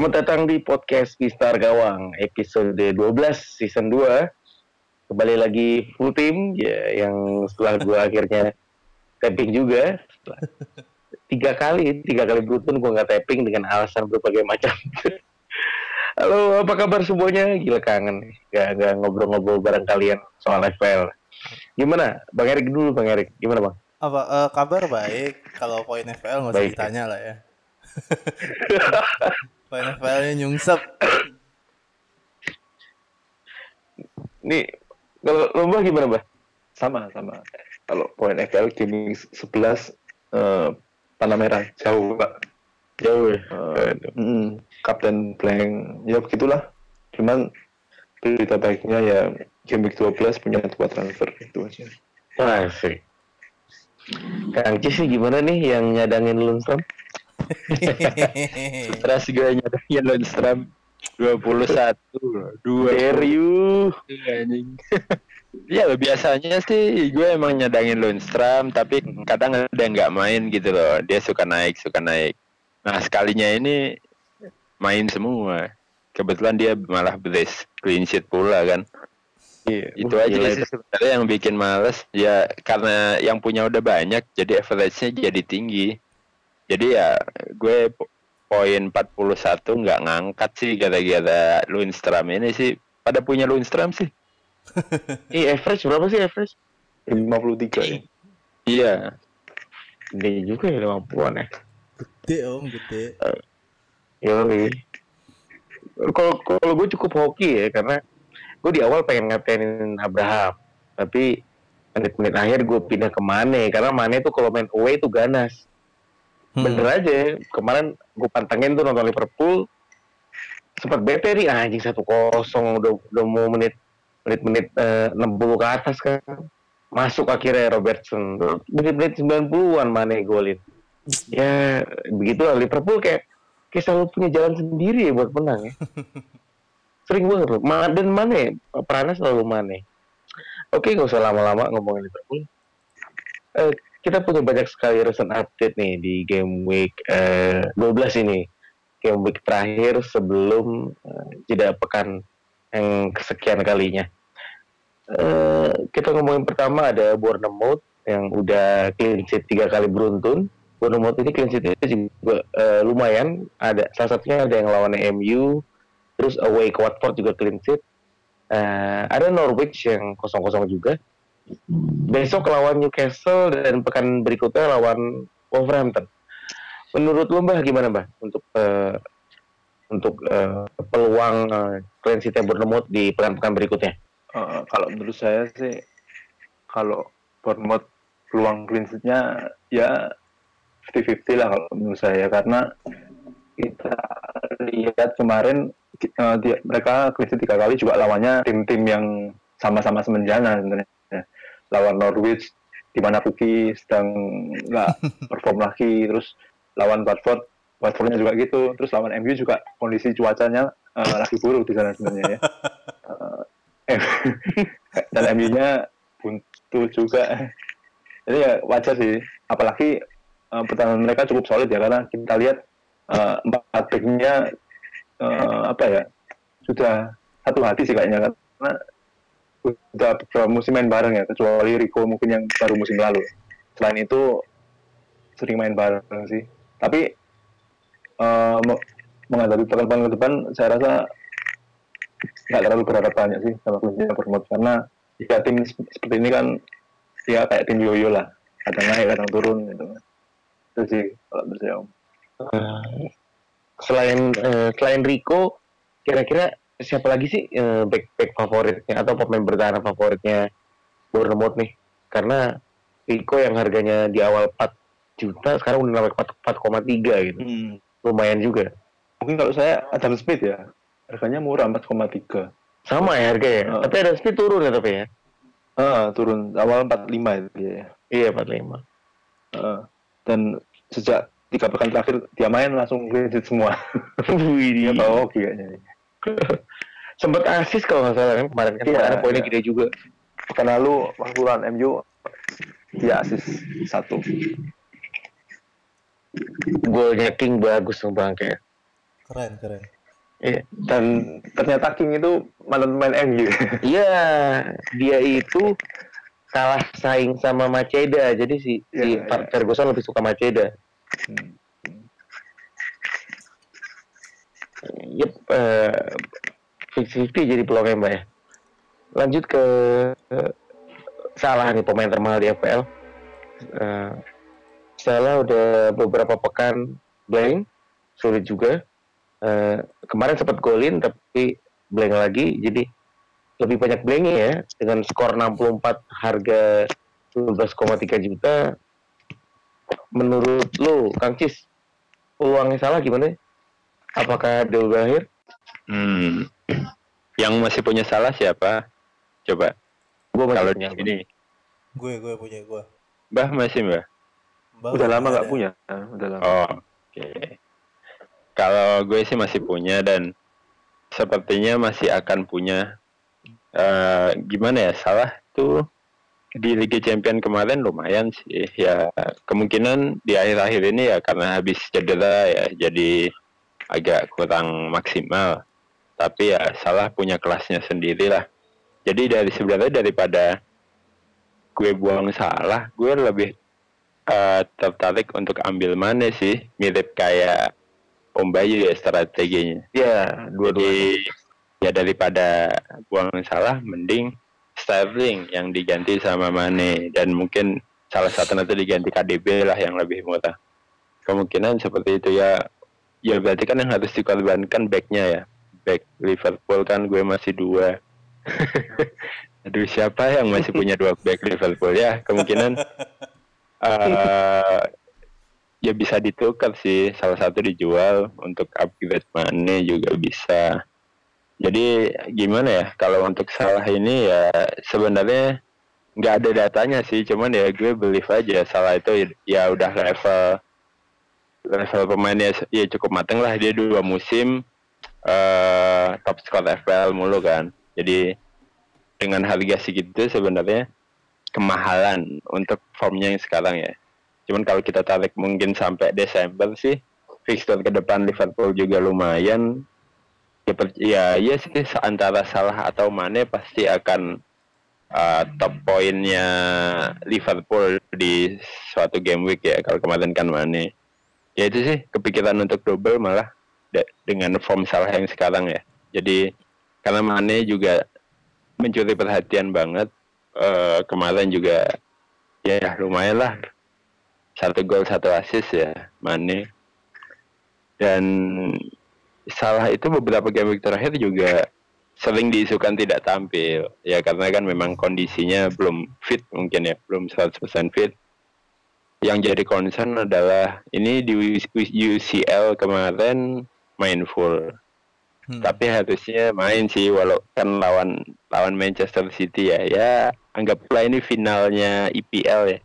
Selamat datang di podcast Pistar Gawang episode 12 season 2. Kembali lagi full team ya yang setelah gue akhirnya tapping juga setelah tiga kali tiga kali beruntun gue nggak tapping dengan alasan berbagai macam. Halo, apa kabar semuanya? Gila kangen gak, gak ngobrol-ngobrol bareng kalian soal FPL. Gimana? Bang Erik dulu, Bang Erik. Gimana, Bang? Apa uh, kabar baik? Kalau poin FPL nggak usah Baik. ditanya lah ya. FPL-nya nyungsep. Nih, kalau lomba gimana, Bah? sama sama kalau poin FPL gaming 11 eh, panah merah jauh pak Jauh ya. Eh, mm, Kapten Blank ya begitulah cuman berita baiknya ya game week 12 punya dua transfer itu aja Asik. Kang Cis nih gimana nih yang nyadangin Lundstrom? Terus gue nyadangin Lundstrom 21 dua Serius? anjing. ya lo biasanya sih gue emang nyadangin Lundstrom tapi kadang ada yang nggak main gitu loh. Dia suka naik, suka naik. Nah, sekalinya ini main semua. Kebetulan dia malah brace clean sheet pula kan. Iya. Itu Wah, aja gila sih itu. sebenarnya yang bikin males. Ya karena yang punya udah banyak jadi average-nya jadi tinggi. Jadi ya gue po- poin 41 nggak ngangkat sih gara-gara Lundstrom ini sih. Pada punya Lundstrom sih. Ih, average berapa sih average? 53 ya Iya. Gede juga ya 50-an ya. gede om, gede. Yoi. Kalau kalau gue cukup hoki ya karena gue di awal pengen ngapain Abraham, tapi menit-menit akhir gue pindah ke Mane karena Mane tuh kalau main away tuh ganas. Hmm. Bener aja, kemarin gue pantengin tuh nonton Liverpool, sempat bete nih anjing satu kosong. Udah udah mau menit menit menit eh, 60 ke atas kan. Masuk akhirnya Robertson. Menit menit 90-an Mane golin. Ya begitulah. Liverpool kayak kayak selalu punya jalan sendiri ya buat menang ya. Sering banget loh. Dan Mane perannya selalu Mane oke nggak usah lama-lama ngomongin Liverpool. Eh, kita punya banyak sekali recent update nih di game week eh, 12 ini. Game week terakhir sebelum eh, jeda pekan yang kesekian kalinya. Eh, kita ngomongin pertama ada Bournemouth yang udah clean sheet tiga kali beruntun. Bournemouth ini clean sheet juga eh, lumayan. Ada salah satunya ada yang lawannya MU terus away ke Watford juga clean sheet. Eh, ada Norwich yang kosong-kosong juga besok lawan Newcastle dan pekan berikutnya lawan Wolverhampton. Menurut lo mbah gimana mbah untuk eh, untuk eh, peluang eh, clean di pekan-pekan berikutnya? Eh, kalau menurut saya sih kalau Bournemouth peluang sheet-nya ya 50-50 lah kalau menurut saya. Karena kita lihat kemarin eh, dia- mereka clean tiga kali juga lawannya tim-tim yang sama-sama semenjana sebenarnya lawan Norwich di mana Puki sedang nggak perform lagi terus lawan Watford Watfordnya juga gitu terus lawan MU juga kondisi cuacanya eh, lagi buruk di sana sebenarnya ya Eh, dan MU-nya buntu juga. Jadi ya wajar sih. Apalagi eh, pertahanan mereka cukup solid ya karena kita lihat eh, empat backnya eh, apa ya sudah satu hati sih kayaknya karena udah beberapa musim main bareng ya kecuali Rico mungkin yang baru musim lalu. Selain itu sering main bareng sih. Tapi me- menghadapi pekan-pekan ke depan saya rasa nggak terlalu berharap banyak sih sama kuncinya Bournemouth karena ya tim sep- seperti ini kan ya kayak tim yoyo lah kadang naik kadang turun gitu itu sih kalau menurut saya Om. Eh, selain eh, selain Rico, kira-kira siapa lagi sih eh, back back favoritnya atau pemain bertahan favoritnya Bournemouth nih? Karena Rico yang harganya di awal 4 juta sekarang udah naik 4 4,3 gitu. Hmm. Lumayan juga. mungkin kalau saya Adam Smith ya harganya murah 4,3 Sama ya harganya. Oh. Tapi ada speed turun ya tapi ya. ah turun awal 45 itu dia Iya 45. Ah. dan sejak tiga pekan terakhir dia main langsung clean sheet semua Wih, dia bawa hoki kayaknya sempat asis kalau nggak salah kan kemarin kan Iya, poinnya iya. gede juga. pekan lalu waktu lawan MU dia asis satu Golnya King bagus tuh bangke. Keren, keren. Iya. dan ternyata King itu mantan pemain MU Iya, dia itu kalah saing sama Maceda. Jadi si, si Iya, Fer- iya. Ferguson lebih suka Maceda. Hmm. Yep, eh 50 jadi peluangnya Mbak ya. Lanjut ke eh, Salah nih pemain termahal di FPL. Eh, Salah udah beberapa pekan blank, sulit juga. Eh, kemarin sempat golin tapi blank lagi, jadi lebih banyak blanknya ya dengan skor 64 harga 12,3 juta. Menurut lo, Kang Cis, peluangnya salah gimana? Apakah udah akhir? Hmm. Yang masih punya salah siapa? Coba. Gue masih Kalau punya. di sini, Gue, gue punya gue. Mbah masih Mbah. Mbak udah lama nggak punya Ah, udah lama Oh, oke. Kalau gue sih masih punya dan sepertinya masih akan punya. Eh, gimana ya? Salah tuh di Liga Champion kemarin lumayan sih. Ya kemungkinan di akhir-akhir ini ya karena habis cedera ya jadi agak kurang maksimal. Tapi ya salah punya kelasnya sendiri lah. Jadi dari sebenarnya daripada gue buang salah, gue lebih eh, tertarik untuk ambil mana sih mirip kayak Om Bayu ya strateginya. Ya, dua-dua. Jadi ya daripada buang salah, mending Sterling yang diganti sama Mane dan mungkin salah satu nanti diganti KDB lah yang lebih murah. Kemungkinan seperti itu ya. Ya berarti kan yang harus dikorbankan backnya ya. Back Liverpool kan gue masih dua. Aduh siapa yang masih punya dua back Liverpool ya? Kemungkinan eh ya bisa ditukar sih salah satu dijual untuk upgrade Mane juga bisa jadi gimana ya kalau untuk salah ini ya sebenarnya nggak ada datanya sih cuman ya gue believe aja salah itu ya udah level level pemainnya ya cukup mateng lah dia dua musim eh top score FPL mulu kan jadi dengan harga segitu sebenarnya kemahalan untuk formnya yang sekarang ya Cuman kalau kita tarik mungkin sampai Desember sih, fixture ke depan Liverpool juga lumayan. Ya, ya, ya sih antara salah atau Mane pasti akan uh, top poinnya Liverpool di suatu game week ya. Kalau kemarin kan Mane. Ya itu sih kepikiran untuk double malah de- dengan form salah yang sekarang ya. Jadi karena Mane juga mencuri perhatian banget. eh, kemarin juga ya lumayan lah satu gol satu assist ya Mane dan salah itu beberapa game terakhir juga sering diisukan tidak tampil ya karena kan memang kondisinya belum fit mungkin ya belum 100% fit yang jadi concern adalah ini di UCL kemarin main full. Hmm. tapi harusnya main sih walau kan lawan lawan Manchester City ya. Ya anggaplah ini finalnya IPL ya.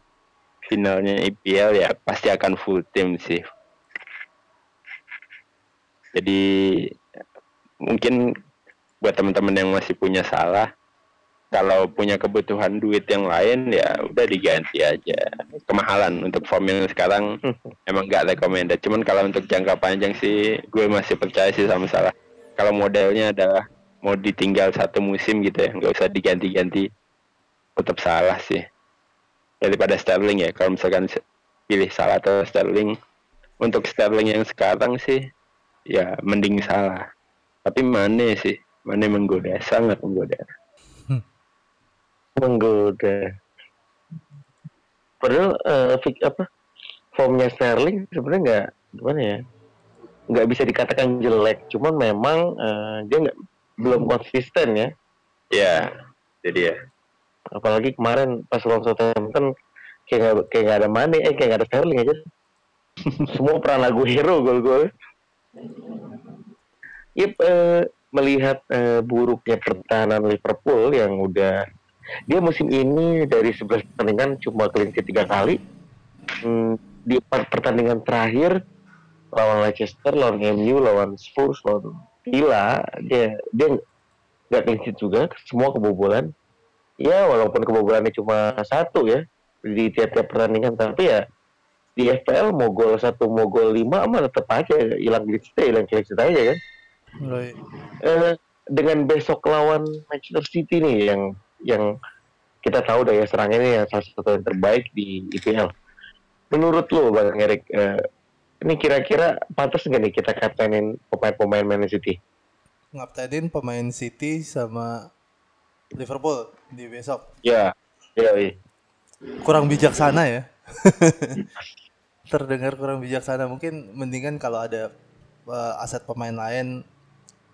Finalnya IPL ya pasti akan full tim sih. Jadi mungkin buat teman-teman yang masih punya salah kalau punya kebutuhan duit yang lain ya udah diganti aja. Kemahalan untuk form yang sekarang emang nggak recommended. Cuman kalau untuk jangka panjang sih gue masih percaya sih sama salah. Kalau modelnya adalah mau ditinggal satu musim gitu ya nggak usah diganti-ganti tetap salah sih. Daripada Sterling ya kalau misalkan pilih salah atau Sterling. Untuk Sterling yang sekarang sih ya mending salah. Tapi Mane sih Mane menggoda sangat menggoda menggoda. Padahal eh, fik- apa formnya Sterling sebenarnya nggak gimana ya nggak bisa dikatakan jelek, cuman memang eh, dia nggak belum konsisten ya. Ya, jadi ya. Apalagi kemarin pas lawan Southampton kayak nggak kayak nggak ada Mane, eh kayak nggak ada Sterling aja. Semua peran lagu hero gol-gol. Yep, eh, melihat eh, buruknya pertahanan Liverpool yang udah dia musim ini dari 11 pertandingan cuma clean sheet tiga kali. Hmm, di empat pertandingan terakhir lawan Leicester, lawan MU, lawan Spurs, lawan Villa, dia dia nggak clean sheet juga, semua kebobolan. Ya walaupun kebobolannya cuma satu ya di tiap-tiap pertandingan, tapi ya di FPL mau gol satu mau gol lima mah tetap aja hilang clean sheet, hilang clean sheet aja kan Right. eh, dengan besok lawan Manchester City nih yang yang kita tahu dah ya serangnya ini yang salah satu yang terbaik di IPL. Menurut lo Bang Erik, eh, ini kira-kira pantas nggak nih kita kaptenin pemain-pemain Man City? Ngaptenin pemain City sama Liverpool di besok. Ya, ya, iya. Kurang bijaksana ya. Terdengar kurang bijaksana. Mungkin mendingan kalau ada eh, aset pemain lain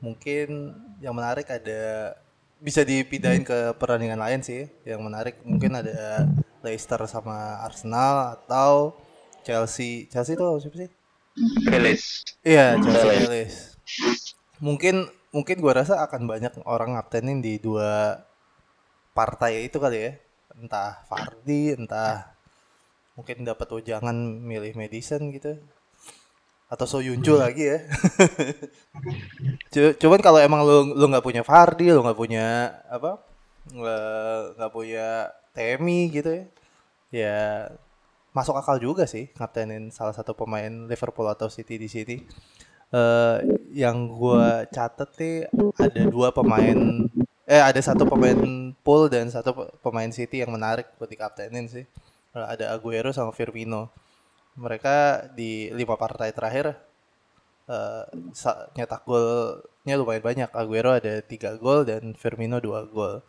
mungkin yang menarik ada bisa dipindahin ke pertandingan lain sih. Yang menarik mungkin ada Leicester sama Arsenal atau Chelsea. Chelsea itu siapa sih? Palace. Iya, Chelsea Palace. Palace. Mungkin mungkin gua rasa akan banyak orang ngaptenin di dua partai itu kali ya. Entah Fardi, entah mungkin dapat ujangan milih Madison gitu. Atau Soyuncu lagi ya. Cu- Cuman kalau emang lu lu nggak punya Fardi, lu nggak punya apa? nggak punya Temi gitu ya. Ya masuk akal juga sih ngaptenin salah satu pemain Liverpool atau City di sini. Eh yang gua catet nih ada dua pemain eh ada satu pemain pool dan satu pe- pemain City yang menarik buat dikaptenin sih. Ada Aguero sama Firmino. Mereka di lima partai terakhir eh sa- nyetak golnya lumayan banyak. Aguero ada tiga gol dan Firmino dua gol.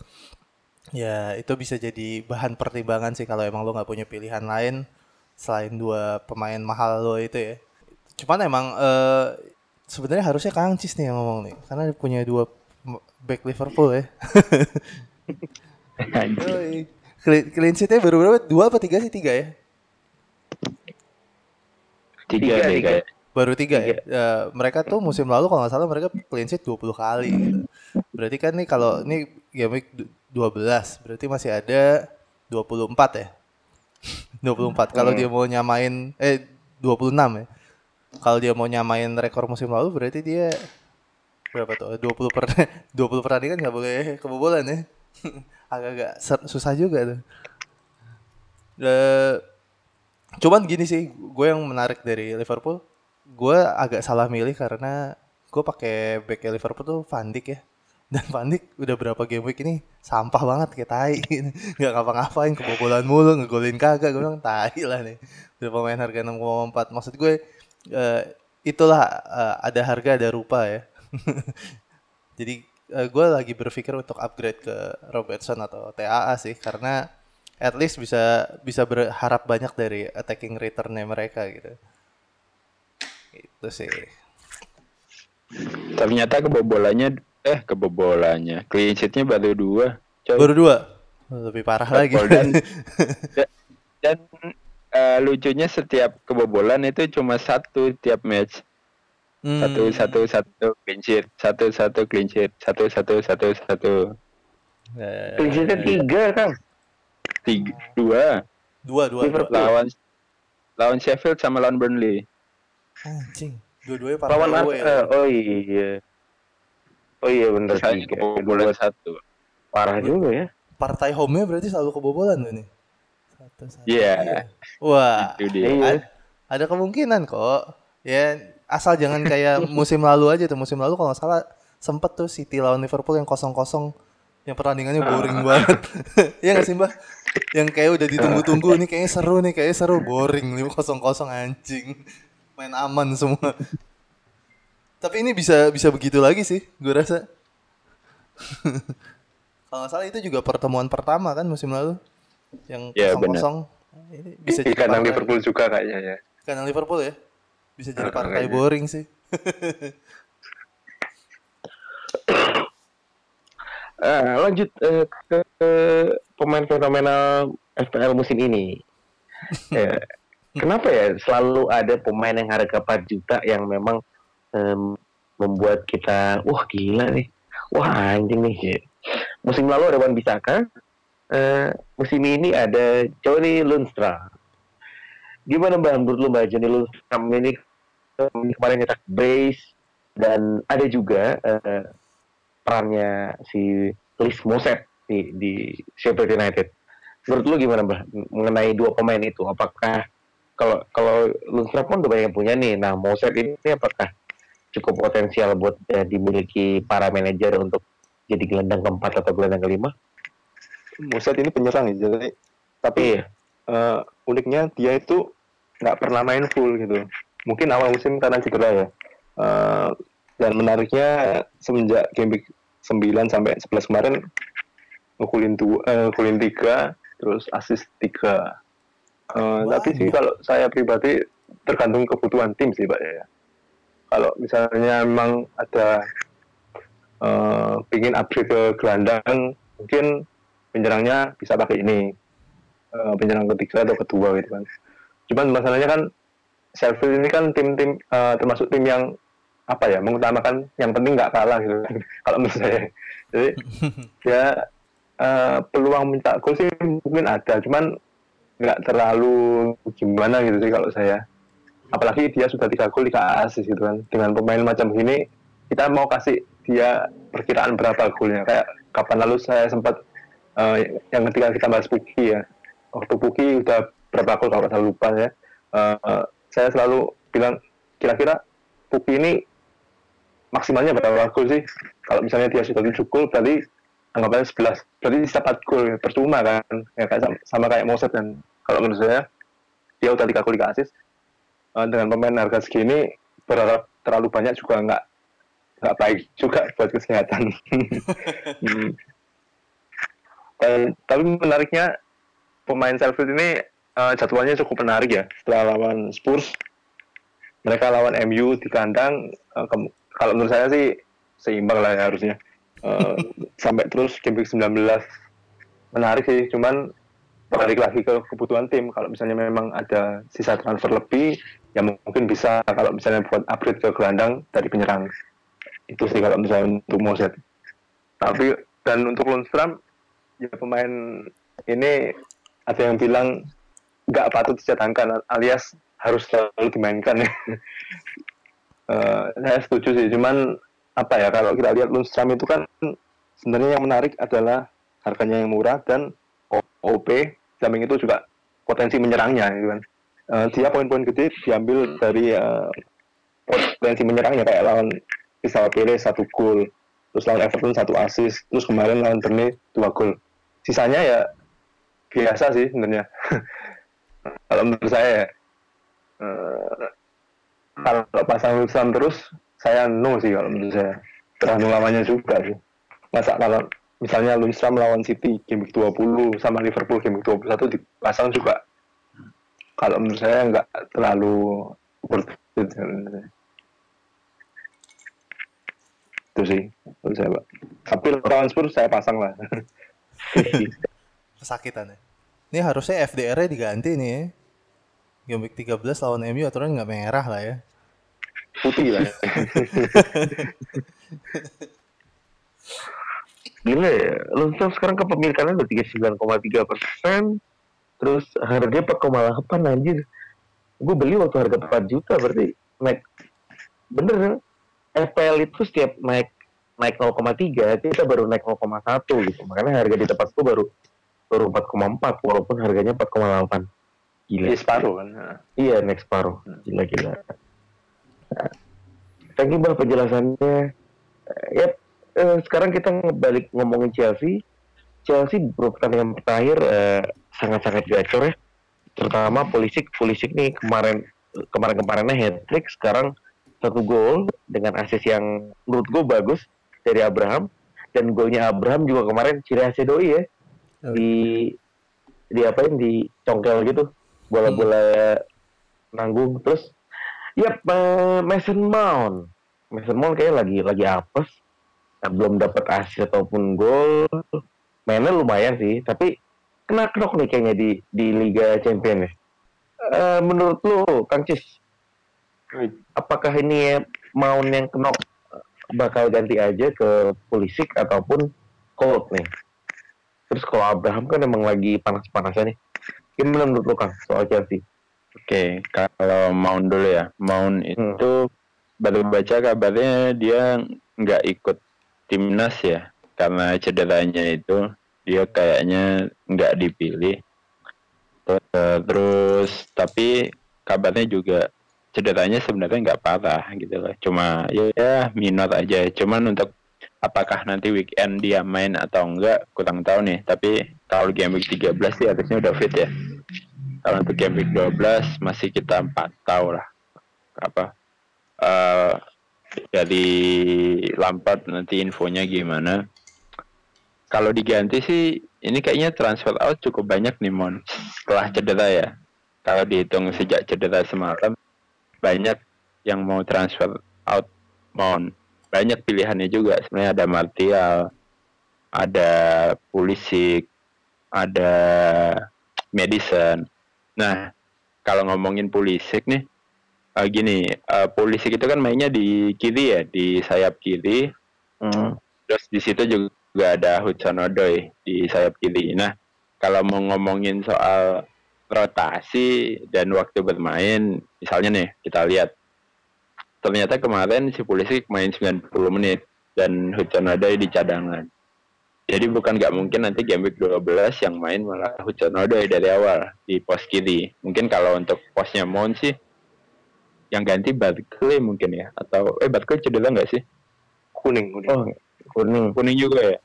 Ya, itu bisa jadi bahan pertimbangan sih kalau emang lo nggak punya pilihan lain selain dua pemain mahal lo itu ya. Cuman emang eh, sebenarnya harusnya Kangcis nih yang ngomong nih, karena dia punya dua back Liverpool ya. Clean sheet-nya baru berapa? Dua apa tiga sih? Tiga ya? Tiga, Tiga, deh tiga. kayak. Baru tiga ya? Eh, mereka tuh musim lalu kalau nggak salah mereka clean sheet 20 kali gitu. Berarti kan nih kalau ini game week du- 12, berarti masih ada 24 ya? 24. Kalau dia mau nyamain eh 26 ya. Kalau dia mau nyamain rekor musim lalu berarti dia berapa tuh? 20 per 20 pertandingan nggak boleh kebobolan ya. Agak-agak susah juga tuh. Eh, cuman gini sih, gue yang menarik dari Liverpool, gue agak salah milih karena gue pakai back Liverpool tuh Van Dijk ya. Dan Van Dijk udah berapa game week ini sampah banget kayak tai. Gak ngapa-ngapain, kebobolan mulu, ngegolin kagak. Gue bilang tai lah nih. Udah pemain harga 6,4. Maksud gue eh, itulah eh, ada harga ada rupa ya. Jadi gue lagi berpikir untuk upgrade ke Robertson atau TAA sih karena at least bisa bisa berharap banyak dari attacking returnnya mereka gitu. Itu sih. Ternyata kebobolannya eh kebobolannya. Clean sheet-nya baru dua. Coy. Baru dua. Lebih parah lagi. Dan dan eh, lucunya setiap kebobolan itu cuma satu tiap match. Hmm. Satu satu satu clean sheet, satu satu clean sheet, satu satu satu satu Eh, Clean sheet-nya tiga kan. Tiga dua dua dua. dua. Liverpool. lawan lawan Sheffield sama lawan Burnley. Anjing. Dua-duanya parah Lawan Ar- gue. eh, oh iya. Oh iya bener Saya tiga. kebobolan satu. Parah juga ya. Partai home-nya berarti selalu kebobolan tuh nih. Satu, satu. Iya. Wah. Itu dia. Iya. Ad- ada kemungkinan kok. Ya asal jangan kayak musim lalu aja tuh. Musim lalu kalau nggak salah sempet tuh City lawan Liverpool yang kosong-kosong yang pertandingannya boring banget. Iya nggak sih Mbak? Yang kayak udah ditunggu-tunggu nih kayaknya seru nih, kayaknya seru boring nih kosong-kosong anjing. Main aman semua. Tapi ini bisa bisa begitu lagi sih, gue rasa. Kalau nggak salah itu juga pertemuan pertama kan musim lalu yang Ya, kosong kosong. Ini bisa Di jadi kandang Liverpool juga kayaknya ya. Kandang Liverpool ya. Bisa jadi Ah, partai boring sih. Eh, lanjut eh, ke, ke pemain fenomenal FPL musim ini. Eh, kenapa ya selalu ada pemain yang harga 4 juta yang memang em, membuat kita wah gila nih, wah anjing nih. gitu. Musim lalu ada Wan Bisaka, eh, musim ini ada Johnny Lundstrom. Gimana mbak menurut lu mbak Johnny Lundstrom ini kemarin nyetak brace dan ada juga eh, perannya si Lis Moset di, di Sheffield United. Menurut lu gimana mbak mengenai dua pemain itu? Apakah kalau kalau Lundstrom pun udah banyak yang punya nih, nah Moset ini apakah cukup potensial buat eh, dimiliki para manajer untuk jadi gelandang keempat atau gelandang kelima? Muset ini penyerang ya, jadi tapi Iya. eh, uniknya dia itu nggak pernah main full gitu. Mungkin awal musim karena cedera ya. Eh, dan menariknya semenjak game week 9 sampai 11 kemarin ngukulin dua, eh, ngukulin tiga, terus assist tiga. Eh, tapi sih Banyak. kalau saya pribadi tergantung kebutuhan tim sih pak ya. Kalau misalnya memang ada eh ingin upgrade ke gelandang, mungkin penyerangnya bisa pakai ini Eh, penyerang ketiga atau kedua gitu kan. Cuman masalahnya kan Sheffield ini kan tim-tim eh, termasuk tim yang apa ya mengutamakan yang penting nggak kalah gitu kan. kalau menurut saya. Jadi ya eh, peluang minta gol sih mungkin ada, cuman nggak terlalu gimana gitu sih kalau saya. Apalagi dia sudah tiga gol tiga asis gitu kan. Dengan pemain macam ini kita mau kasih dia perkiraan berapa golnya kayak kapan lalu saya sempat eh, yang ketika kita bahas Puki ya waktu Puki udah berapa gol kalau saya lupa ya Eh, saya selalu bilang kira-kira Puki ini maksimalnya berapa gol sih kalau misalnya dia sudah 7 gol berarti anggapannya 11 berarti sisa 4 gol percuma kan ya kayak sama, sama kayak Moset dan kalau menurut saya dia udah 3 gol 3 asis Eh, dengan pemain harga segini berharap terlalu banyak juga nggak nggak baik juga buat kesehatan. Hmm. Dan, tapi menariknya pemain Sheffield ini eh, jadwalnya cukup menarik ya. Setelah lawan Spurs, mereka lawan MU di kandang. kem- kalau menurut saya sih seimbang lah ya harusnya. Eh, sampai terus game week 19 menarik sih. Cuman balik lagi ke kebutuhan tim. Kalau misalnya memang ada sisa transfer lebih, ya mungkin bisa kalau misalnya buat upgrade ke gelandang dari penyerang. Itu sih kalau misalnya untuk Moset. Tapi dan untuk Lundstrom ya pemain ini ada yang bilang nggak patut dicadangkan alias harus selalu dimainkan ya. Eh, saya setuju sih, cuman apa ya kalau kita lihat Lundstrom itu kan sebenarnya yang menarik adalah harganya yang murah dan OP samping itu juga potensi menyerangnya gitu kan. Eh, dia poin-poin gede diambil dari eh, potensi menyerangnya kayak lawan Crystal Palace satu gol, terus lawan Everton satu assist, terus kemarin lawan Burnley dua gol. Sisanya ya biasa sih sebenarnya. kalau menurut saya ya, kalau pasang Lundstrom terus saya no sih kalau menurut saya tergantung lawannya juga sih. Masa kalau misalnya Lundstrom lawan City game week 20 sama Liverpool game week 21 dipasang juga kalau menurut saya nggak terlalu worth it itu sih menurut saya pak tapi lawan Spurs saya pasang lah Kesakitan ya. Ini harusnya FDR-nya diganti nih. Game week 13 lawan MU aturan nggak merah lah ya. putih lah Gila ya, Lundstrom sekarang kepemilikannya udah 39,3 persen, terus harganya 4,8 anjir. Gue beli waktu harga 4 juta, berarti naik. Bener kan? FPL itu setiap naik naik 0,3, kita baru naik 0,1 gitu. Makanya harga di tempat gue baru baru 4,4 walaupun harganya 4,8. Gila. di separuh kan Iya, next paruh. Gila-gila. Nah, Thank you Bang penjelasannya. Ya, eh, sekarang kita balik ngomongin Chelsea. Chelsea beberapa pertandingan terakhir eh, sangat-sangat gacor ya. Terutama Pulisic, Pulisic nih kemarin kemarin-kemarinnya hat trick, sekarang satu gol dengan asis yang menurut gue bagus dari Abraham dan golnya Abraham juga kemarin ciri khasnya doi ya Oh. di di apa di congkel gitu bola-bola nanggung terus ya Mason Mount. Mason Mount kayak lagi lagi apes. Nah, belum dapat assist ataupun gol. Mainnya lumayan sih tapi kena knock nih kayaknya di di Liga Champion ya Eh, menurut lu Kang Cis apakah ini ya Mount yang knock bakal ganti aja ke Pulisic ataupun Colt nih? Terus kalau Abraham kan emang lagi panas-panasnya nih gimana menurut lu Kang soal Chelsea Oke, kalau Mount dulu ya. Mount itu baru baca kabarnya dia nggak ikut timnas ya, karena cederanya itu dia kayaknya nggak dipilih. Eh, Terus tapi kabarnya juga cederanya sebenarnya nggak parah gitu loh. Cuma ya, ya minor aja. Cuman untuk apakah nanti weekend dia main atau enggak kurang tahu nih. Tapi kalau game week 13 sih harusnya udah fit ya. Kalau untuk game week 12 masih kita pantau lah. Apa eh dari nanti infonya gimana. Kalau diganti sih ini kayaknya transfer out cukup banyak nih Mon. Setelah cedera ya. Kalau dihitung sejak cedera semalam banyak yang mau transfer out Mon. Banyak pilihannya juga. Sebenarnya ada Martial ada Pulisic ada Madison Nah, kalau ngomongin Pulisic nih, eh, gini, eh, Pulisic itu kan mainnya di kiri ya, di sayap kiri. Hmm. Terus di situ juga ada Hudson Odoi di sayap kiri. Nah, kalau mau ngomongin soal rotasi dan waktu bermain, misalnya nih, kita lihat. Ternyata kemarin si Pulisic main 90 menit dan Hudson Odoi di cadangan. Jadi bukan nggak mungkin nanti game week 12 yang main malah Hudson Odoi dari awal di pos kiri. Mungkin kalau untuk posnya Mount sih yang ganti Barkley mungkin ya atau eh Barkley cedera nggak sih? kuning kuning oh kuning Kuning juga ya?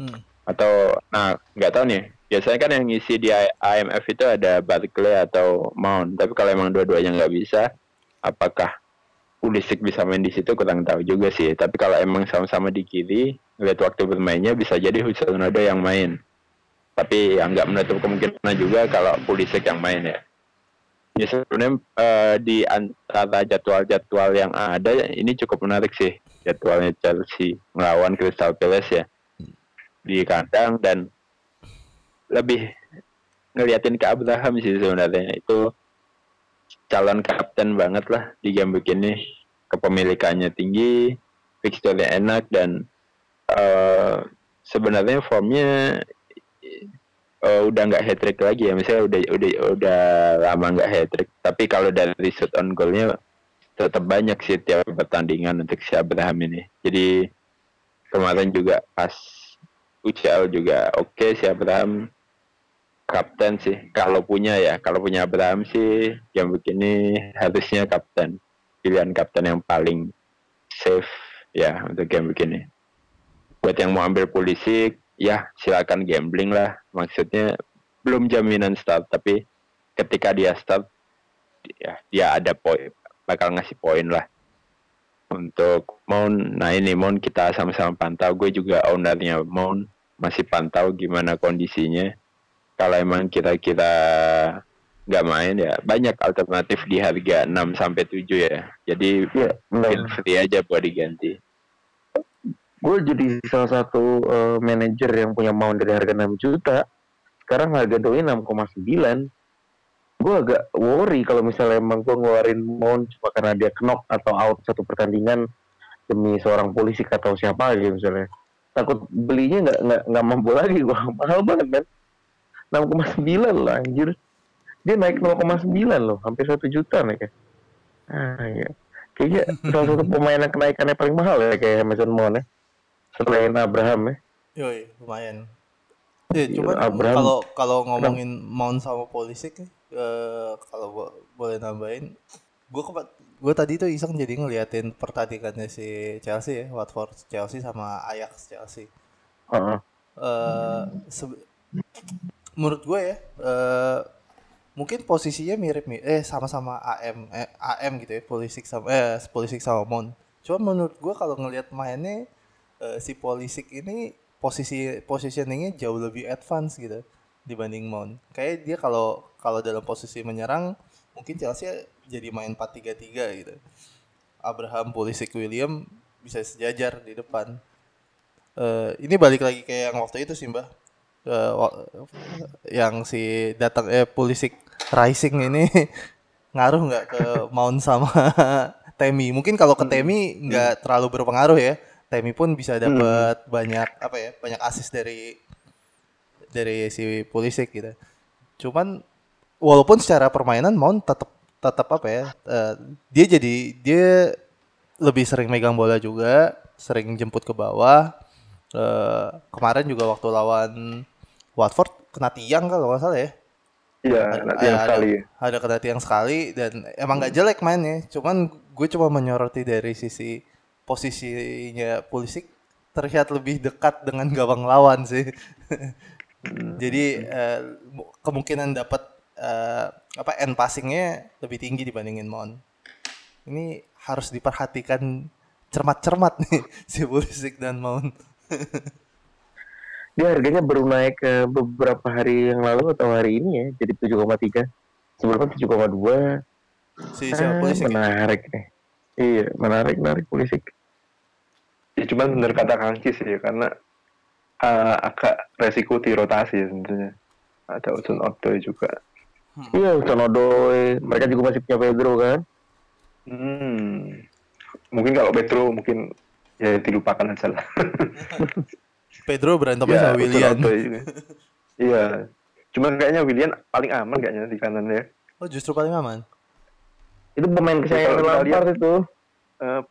Hmm. Atau nah nggak tahu nih. Biasanya kan yang ngisi di IMF itu ada Barkley atau Mount. Tapi kalau emang dua-duanya nggak bisa, apakah Pulisic bisa main di situ kurang tahu juga sih. Tapi kalau emang sama-sama di kiri, lihat waktu bermainnya bisa jadi Hudson Odoi yang main. Tapi yang nggak menutup kemungkinan juga kalau Pulisic yang main ya. Ya sebenarnya eh, di antara jadwal-jadwal yang ada ini cukup menarik sih jadwalnya Chelsea melawan Crystal Palace ya di kandang dan lebih ngeliatin ke Abraham sih sebenarnya itu calon kapten banget lah di game begini. Kepemilikannya tinggi fixture enak dan eh, sebenarnya formnya eh, udah nggak hat trick lagi ya. Misalnya udah udah udah lama nggak hat trick tapi kalau dari shoot on goalnya tetap banyak sih tiap pertandingan untuk si Abraham ini. Jadi kemarin juga pas UCL juga oke si Abraham kapten sih. Kalau punya ya kalau punya Abraham sih yang begini harusnya kapten. Pilihan kapten yang paling safe ya untuk game begini. Buat yang mau ambil polisi ya silakan gambling lah. Maksudnya belum jaminan start tapi ketika dia start ya dia ada poin bakal ngasih poin lah. Untuk Mon nah ini Mon kita sama-sama pantau. Gue juga ownernya Mon masih pantau gimana kondisinya kalau emang kira-kira nggak main ya banyak alternatif di harga 6 sampai 7 ya. Jadi benar. feel free aja buat diganti. Gue jadi salah satu eh, manajer yang punya mount dari harga 6 juta. Sekarang harga doi 6,9 gue agak worry kalau misalnya emang gue ngeluarin mount cuma karena dia knock atau out satu pertandingan demi seorang polisi atau siapa gitu misalnya. Takut belinya nggak nggak nggak mampu lagi gue mahal banget kan 6,9 lah anjir dia naik 0,9 loh hampir satu juta naik ya ah, iya. kayaknya salah satu pemain yang kenaikannya paling mahal ya kayak Mason Mount ya selain Abraham ya Yoi, lumayan. Ya, Iya, Abraham. kalau kalau ngomongin Mount sama Pulisic nih, eh, kalau bo- boleh nambahin, gue gue tadi tuh iseng jadi ngeliatin pertandingannya si Chelsea ya, Watford Chelsea sama Ajax Chelsea. Heeh. eh sebe- menurut gue ya eh mungkin posisinya mirip nih eh sama-sama AM eh, AM gitu ya Pulisic sama eh Pulisic sama Mount cuma menurut gue kalau ngelihat mainnya eh, si Pulisic ini posisi positioningnya jauh lebih advance gitu dibanding Mount. Kayak dia kalau kalau dalam posisi menyerang mungkin Chelsea jadi main 4-3-3 gitu. Abraham, Pulisic, William bisa sejajar di depan. Eh, ini balik lagi kayak yang waktu itu sih mbak, Eh, yang si datang eh Pulisic Rising ini ngaruh nggak ke Mount sama Temi? Mungkin kalau ke Temi nggak terlalu berpengaruh ya. Temi pun bisa dapat banyak apa ya banyak assist dari dari si Pulisic gitu. Cuman walaupun secara permainan Mount tetap tetap apa ya eh, dia jadi dia lebih sering megang bola juga sering jemput ke bawah Eh, kemarin juga waktu lawan Watford kena tiang kalau nggak salah ya? Iya, Ada- nanti yang ada- sekali. ada kena tiang sekali dan emang nggak jelek mainnya. Cuman gue cuma menyoroti dari sisi posisinya Pulisic terlihat lebih dekat dengan gawang lawan sih. Jadi eh, mu- kemungkinan dapat eh, apa end passingnya lebih tinggi dibandingin Mount ini harus diperhatikan cermat-cermat nih si Pulisic dan Mount Dia harganya baru naik ke beberapa hari yang lalu atau hari ini ya, jadi 7,3. Sebelumnya 7,2. si siapa Ah, Pulisic ya? menarik nih. Iya, menarik, menarik Pulisic. Ya cuman bener kata Kang Cis ya, karena uh, agak resiko di rotasi ya sebenarnya. Ada Hudson Odoi juga. Iya, Odoi. Mereka juga masih punya Pedro kan. Hmm. Mungkin kalau Pedro mungkin ya dilupakan aja lah. Pedro berantemnya sama Hudson William Odoi juga. Iya. Cuman kayaknya William paling aman kayaknya di kanan ya. oh justru paling aman Itu pemain kesayangan Lampard itu. Eh,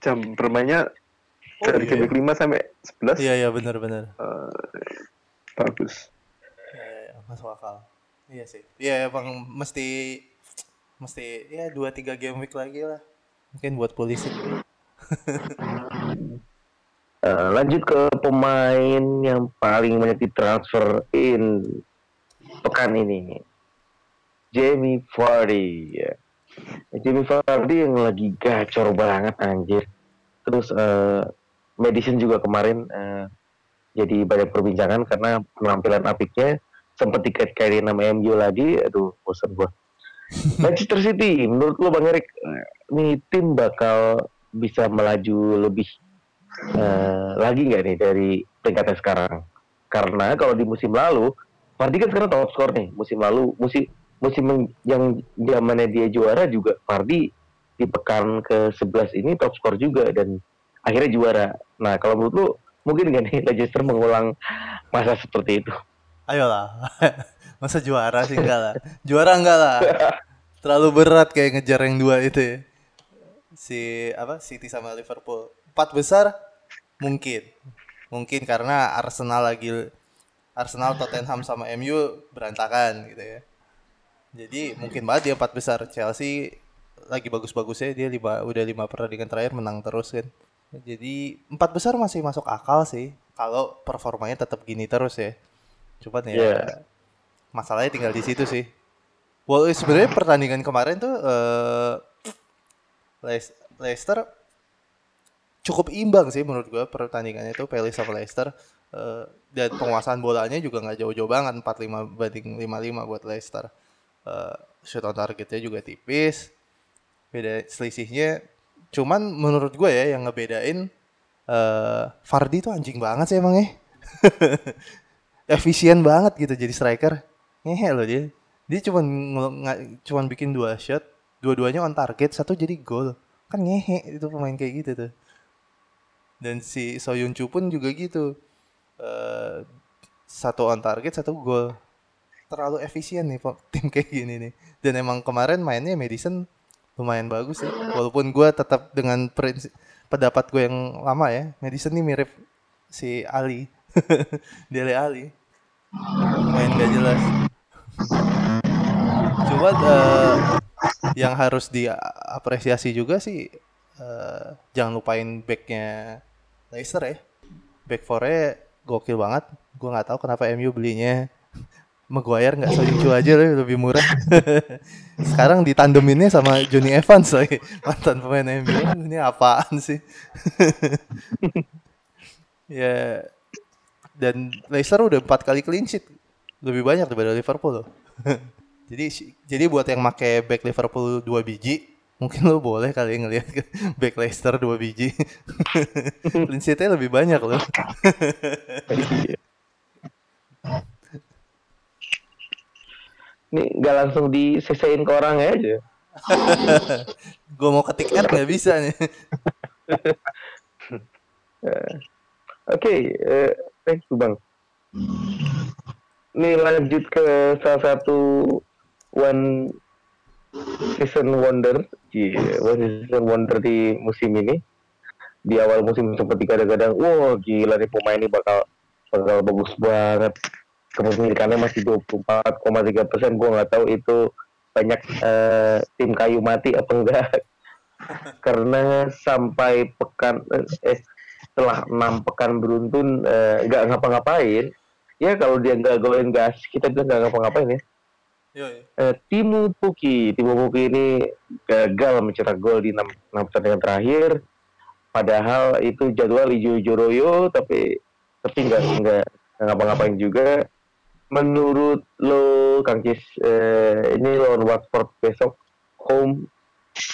jam bermainnya Oh, dari iya. jam 5 sampai 11 iya iya benar-benar eh, bagus. Iya, iya, iya, masuk akal. Iya sih. Iya emang mesti mesti ya dua tiga game week lagi lah. Mungkin buat polisi. Eh, lanjut ke pemain yang paling banyak ditransfer in pekan ini. Jamie Vardy. Ya. Jamie Vardy yang lagi gacor banget anjir. Terus eh Madison juga kemarin eh, jadi banyak perbincangan karena penampilan apiknya sempat dikait-kaitin nama MU lagi. Aduh, bosan gua. Manchester City, menurut lo Bang Erik, ini tim bakal bisa melaju lebih eh, lagi nggak nih dari peringkatnya sekarang? Karena kalau di musim lalu, Vardy kan sekarang top skor nih. Musim lalu, musim musim yang- zamannya dia juara juga Vardy di pekan ke-11 ini top skor juga dan akhirnya juara. Nah, kalau menurut lu mungkin nggak nih Leicester mengulang masa seperti itu? Ayolah. Masa juara sih enggak lah. Juara enggak lah. Terlalu berat kayak ngejar yang dua itu ya. Si apa? City sama Liverpool. Empat besar mungkin. Mungkin karena Arsenal lagi Arsenal, Tottenham sama MU berantakan gitu ya. Jadi mungkin banget dia empat besar. Chelsea lagi bagus-bagusnya dia lima, udah lima pertandingan terakhir menang terus kan. Jadi empat besar masih masuk akal sih kalau performanya tetap gini terus ya. Cuman ya Iya. masalahnya tinggal di situ sih. Well, sebenarnya pertandingan kemarin tuh Leis- Leicester cukup imbang sih menurut gua pertandingannya tuh Palace sama Leicester Eh, dan penguasaan bolanya juga nggak jauh-jauh banget 4-5 banding 5-5 buat Leicester. Eh, shoot on targetnya juga tipis. Beda selisihnya cuman menurut gue ya yang ngebedain eh Fardi tuh anjing banget sih emang ya. Efisien banget gitu jadi striker. Ngehe loh dia. Dia cuman cuman bikin dua shot, dua-duanya on target, satu jadi gol. Kan ngehe itu pemain kayak gitu tuh. Dan si Soyun Chu pun juga gitu. Eh satu on target, satu gol. Terlalu efisien nih tim kayak gini nih. Dan emang kemarin mainnya Madison lumayan bagus ya. Walaupun gue tetap dengan prinsip, pendapat gue yang lama ya, Madison nih mirip si Ali. Dele Ali. Main gak jelas. Cuma eh, yang harus diapresiasi juga sih eh, jangan lupain backnya Leicester ya. Back four-nya gokil banget. Gue nggak tahu kenapa MU belinya Maguire nggak Soyuncu aja loh, lebih murah. Sekarang ditandeminnya sama Johnny Evans lagi mantan pemain MU. Ini apaan sih? Ya dan Leicester udah empat kali clean sheet lebih banyak daripada Liverpool loh. jadi jadi buat yang make back Liverpool dua biji mungkin lo boleh kali ngelihat back Leicester dua biji clean sheetnya lebih banyak loh. Ini nggak langsung disesain ke orang aja. gue mau ketik ad nggak bisa nih. Oke, okay, uh, thank you bang. Ini lanjut ke salah satu one season wonder, season wonder di musim ini. Di awal musim seperti kadang-kadang, wah gila nih pemain ini bakal bakal bagus banget. Kepemilikannya masih 24,3 persen. Gue nggak tahu itu banyak uh, tim kayu mati apa enggak. Karena sampai pekan eh setelah enam pekan beruntun eh, nggak uh, ngapa-ngapain ya kalau dia nggak golin gas kita bilang nggak ngapa-ngapain ya Uh, Timu Puki. Timu Puki ini gagal mencetak gol di enam pertandingan terakhir. Padahal itu jadwal Ijo Joroyo tapi tapi nggak nggak ngapa-ngapain juga. Menurut lo Kang Cis uh, ini lawan Watford besok home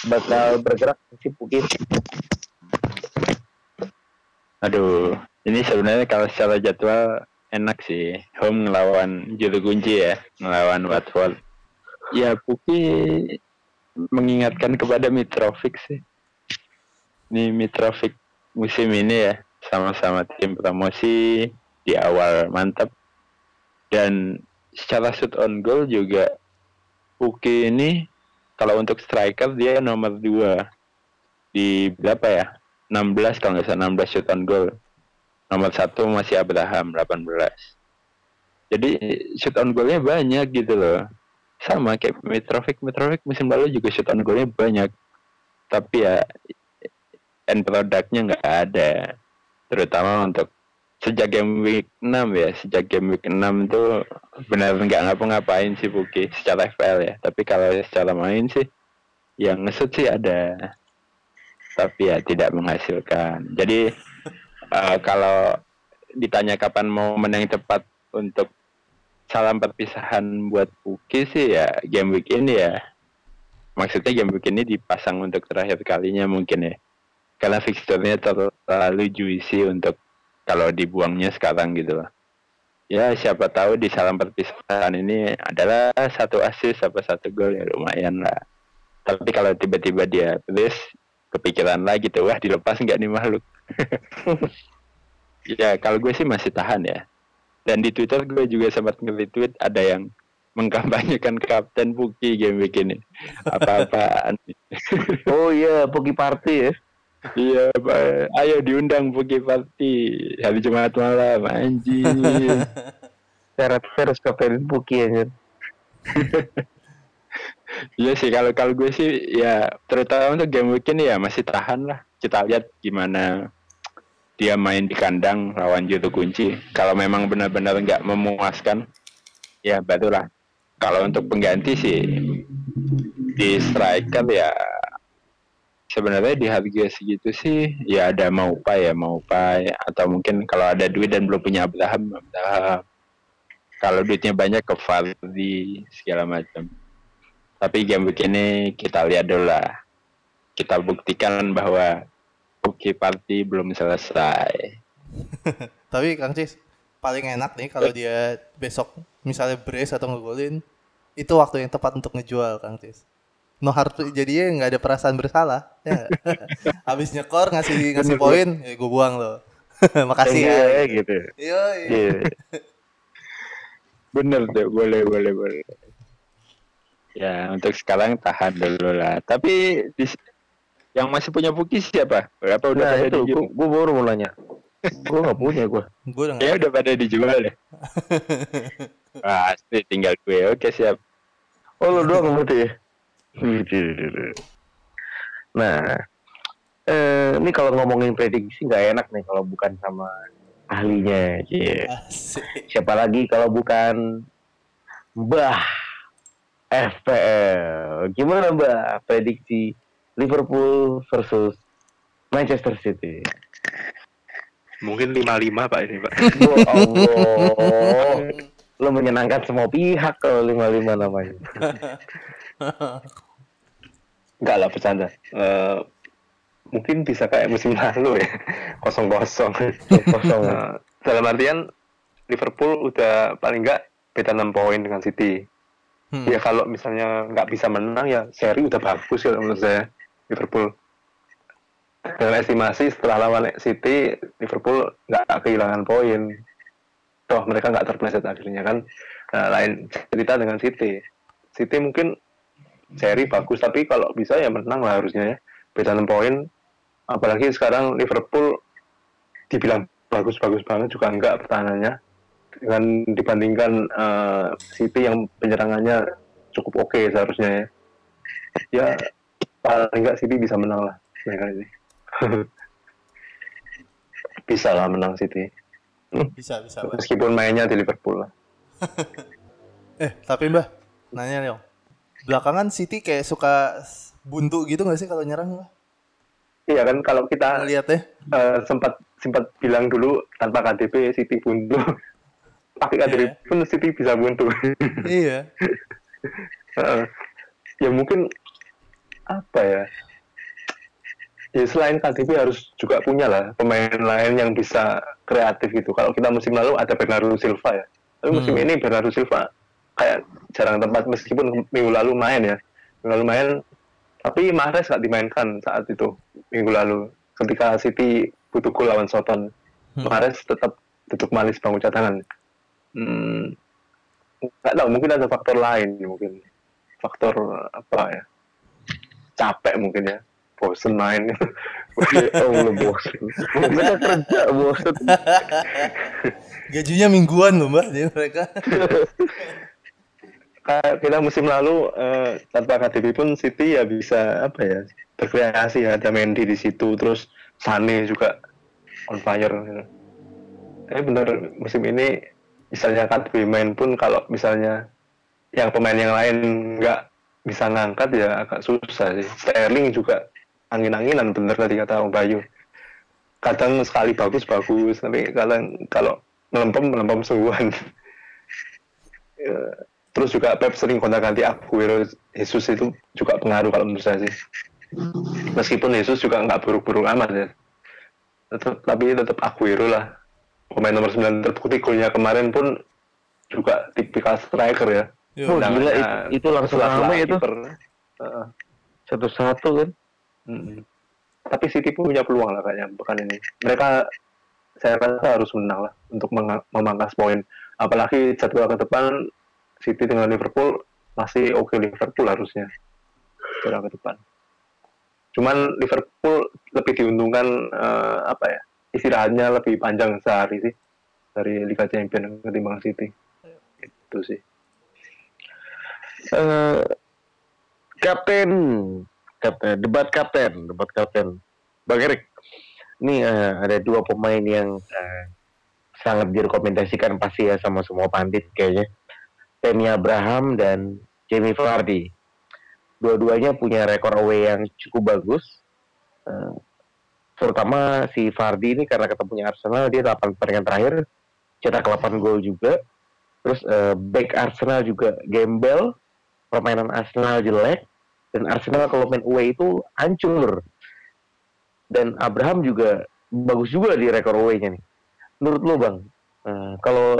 bakal bergerak si Puki? Aduh, ini sebenarnya kalau secara jadwal enak sih. Home ngelawan juru kunci ya, ngelawan Watford. Ya, Puki mengingatkan kepada Mitrovic sih. Ini Mitrovic musim ini ya, sama-sama tim promosi di awal mantap. Dan secara shoot on goal juga Puki ini kalau untuk striker dia nomor dua di berapa ya 16 kalau nggak salah 16 shoot on goal. Nomor satu masih Abraham 18. Jadi shoot on goalnya banyak gitu loh. Sama kayak Mitrovic, Mitrovic musim lalu juga shoot on goalnya banyak. Tapi ya end produknya nggak ada. Terutama untuk sejak game week 6 ya, sejak game week 6 itu benar nggak ngapa-ngapain sih Buki secara FPL ya. Tapi kalau secara main sih yang ngesut sih ada tapi ya tidak menghasilkan. Jadi uh, kalau ditanya kapan mau menang tepat untuk salam perpisahan buat Puki sih ya game week ini ya. Maksudnya game week ini dipasang untuk terakhir kalinya mungkin ya. Karena fixturnya terlalu juicy untuk kalau dibuangnya sekarang gitu loh. Ya siapa tahu di salam perpisahan ini adalah satu assist apa satu gol ya lumayan lah. Tapi kalau tiba-tiba dia tulis kepikiran lagi tuh wah dilepas nggak nih makhluk ya kalau gue sih masih tahan ya. Dan di Twitter gue juga sempat nge-retweet ada yang mengkampanyekan Kapten Puki game begini apa-apaan? Oh iya Puki Party ya. Iya pak. Ayo diundang Puki Party. Hari Jumat malam anjing syarat harus Kapten Puki aja Iya sih kalau kalau gue sih ya terutama untuk game weekend ya masih tahan lah. Kita lihat gimana dia main di kandang lawan juru kunci. Kalau memang benar-benar nggak memuaskan, ya barulah. Kalau untuk pengganti sih di striker ya sebenarnya di harga segitu sih ya ada mau ya mau atau mungkin kalau ada duit dan belum punya Abraham, Abraham. Kalau duitnya banyak ke Fardi segala macam. Tapi game begini kita lihat dulu lah. Kita buktikan bahwa Puki Party belum selesai. Tapi Kang Cis, paling enak nih kalau dia besok misalnya brace atau ngegolin, itu waktu yang tepat untuk ngejual Kang Cis. No hard jadinya nggak ada perasaan bersalah. Ya. Habis nyekor ngasih ngasih poin, ya gue buang loh. Makasih ya. Iya gitu. Iya. iya. Bener tuh, boleh boleh boleh. Ya, untuk sekarang tahan dulu lah. Tapi di, yang masih punya Puki siapa? Berapa udah nah, itu, dijual? Gue baru mau nanya. gue gak punya gue. Gue udah Ya udah pada dijual deh. Pasti tinggal gue. Oke, siap. Oh, lo doang berarti ya? Nah, eh, ini kalau ngomongin prediksi nggak enak nih kalau bukan sama ahlinya. Yeah. Siapa lagi kalau bukan Mbah FPL. Gimana Mbak prediksi Liverpool versus Manchester City? Mungkin 55 Pak ini Pak. Ya Allah. Lo menyenangkan semua pihak kalau lima-lima namanya. Enggak lah bercanda. Eh, mungkin bisa kayak musim lalu ya. Kosong-kosong. Kosong. Nah, dalam artian Liverpool udah paling enggak beda 6 poin dengan City. Hmm. Ya kalau misalnya nggak bisa menang ya seri udah bagus ya menurut saya Liverpool. Dalam estimasi setelah lawan City Liverpool nggak kehilangan poin. Toh mereka nggak terpleset akhirnya kan. Nah, lain cerita dengan City. City mungkin seri bagus tapi kalau bisa ya menang lah harusnya ya. Beda 6 poin. Apalagi sekarang Liverpool dibilang bagus-bagus banget juga enggak pertahanannya dengan dibandingkan eh, City yang penyerangannya cukup oke seharusnya ya. Ya paling enggak City bisa menang lah mereka ini. bisa lah menang City. Bisa, bisa. Meskipun mainnya di Liverpool lah. Eh, tapi Mbah, nanya dong. Belakangan City kayak suka buntu gitu gak sih kalau nyerang Mbah? Iya kan kalau kita Ngeliatnya. eh, sempat sempat bilang dulu tanpa KDP City buntu. Pakai KDP Iya. pun City bisa buntu. iya. Heeh. ya mungkin apa ya? Ya selain KDB harus juga punya lah pemain lain yang bisa kreatif gitu. Kalau kita musim lalu ada Bernardo Silva ya. Tapi musim Hmm. ini Bernardo Silva kayak jarang tempat meskipun minggu lalu main ya. Minggu lalu main tapi Mahrez nggak dimainkan saat itu minggu lalu ketika City butuh gol lawan Soton. Hmm. Mahrez tetap duduk manis bangku cadangan. Hmm, nggak tahu mungkin ada faktor lain mungkin faktor apa ya capek mungkin ya bosen main Oh, bosen. Mereka kerja bosen. Gajinya mingguan loh Mbah, jadi mereka. kayak kita musim lalu eh, tanpa KDB pun City ya bisa apa ya berkreasi ya ada Mendy di situ terus Sane juga on fire gitu. Tapi bener musim ini misalnya KDB main pun kalau misalnya yang pemain yang lain nggak bisa ngangkat ya agak susah sih. Sterling juga angin-anginan bener tadi kata Om Bayu. Kadang sekali bagus bagus. Tapi kadang kalau melempem melempem sungguhan. Ya, terus juga Pep sering kontak ganti Aguero. Jesus itu juga pengaruh kalau menurut saya sih. Meskipun Jesus juga nggak buruk-buruk amat ya. Tetap, tapi tetap Aguero lah. Pemain nomor 9 terbukti golnya kemarin pun juga tipikal striker ya Yo, Oh, gila, itu- itu langsung rame itu. Heeh. Satu-satu kan. Mm-mm. Tapi City pun punya peluang lah kayaknya pekan ini. Mereka saya rasa harus menang lah untuk memangkas poin. Apalagi jadwal ke depan City dengan Liverpool masih oke Liverpool harusnya jadwal ke depan. Cuman Liverpool lebih diuntungkan eh, apa ya istirahatnya lebih panjang sehari sih dari Liga Champions ketimbang City. Itu sih. Eh, kapten, kapten, debat kapten, debat kapten. Bang Erik, ini eh, ada dua pemain yang eh, sangat direkomendasikan pasti ya sama semua pandit kayaknya. Tammy Abraham dan Jamie Vardy. Dua-duanya punya rekor away yang cukup bagus. Eh, terutama si Vardy ini karena ketemunya Arsenal dia 8 pertandingan terakhir cetak 8 gol juga. Terus eh, back Arsenal juga gembel, permainan Arsenal jelek dan Arsenal kalau main away itu hancur. Dan Abraham juga bagus juga di rekor away-nya nih. Menurut lo bang, eh, kalau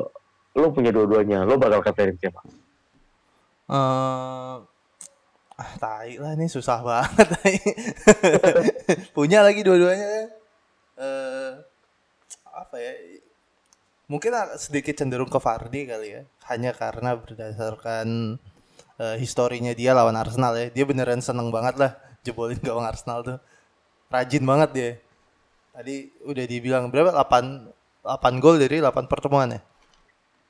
lo punya dua-duanya, lo bakal katain siapa? Eh, ah, tai lah ini susah banget. Punya lagi dua-duanya. Eh, apa ya? Mungkin sedikit cenderung ke Vardy kali ya. Hanya karena berdasarkan eh, historinya dia lawan Arsenal ya. Dia beneran seneng banget lah jebolin gawang Arsenal tuh. Rajin banget dia. Tadi udah dibilang berapa? 8 8 gol dari 8 pertemuan ya.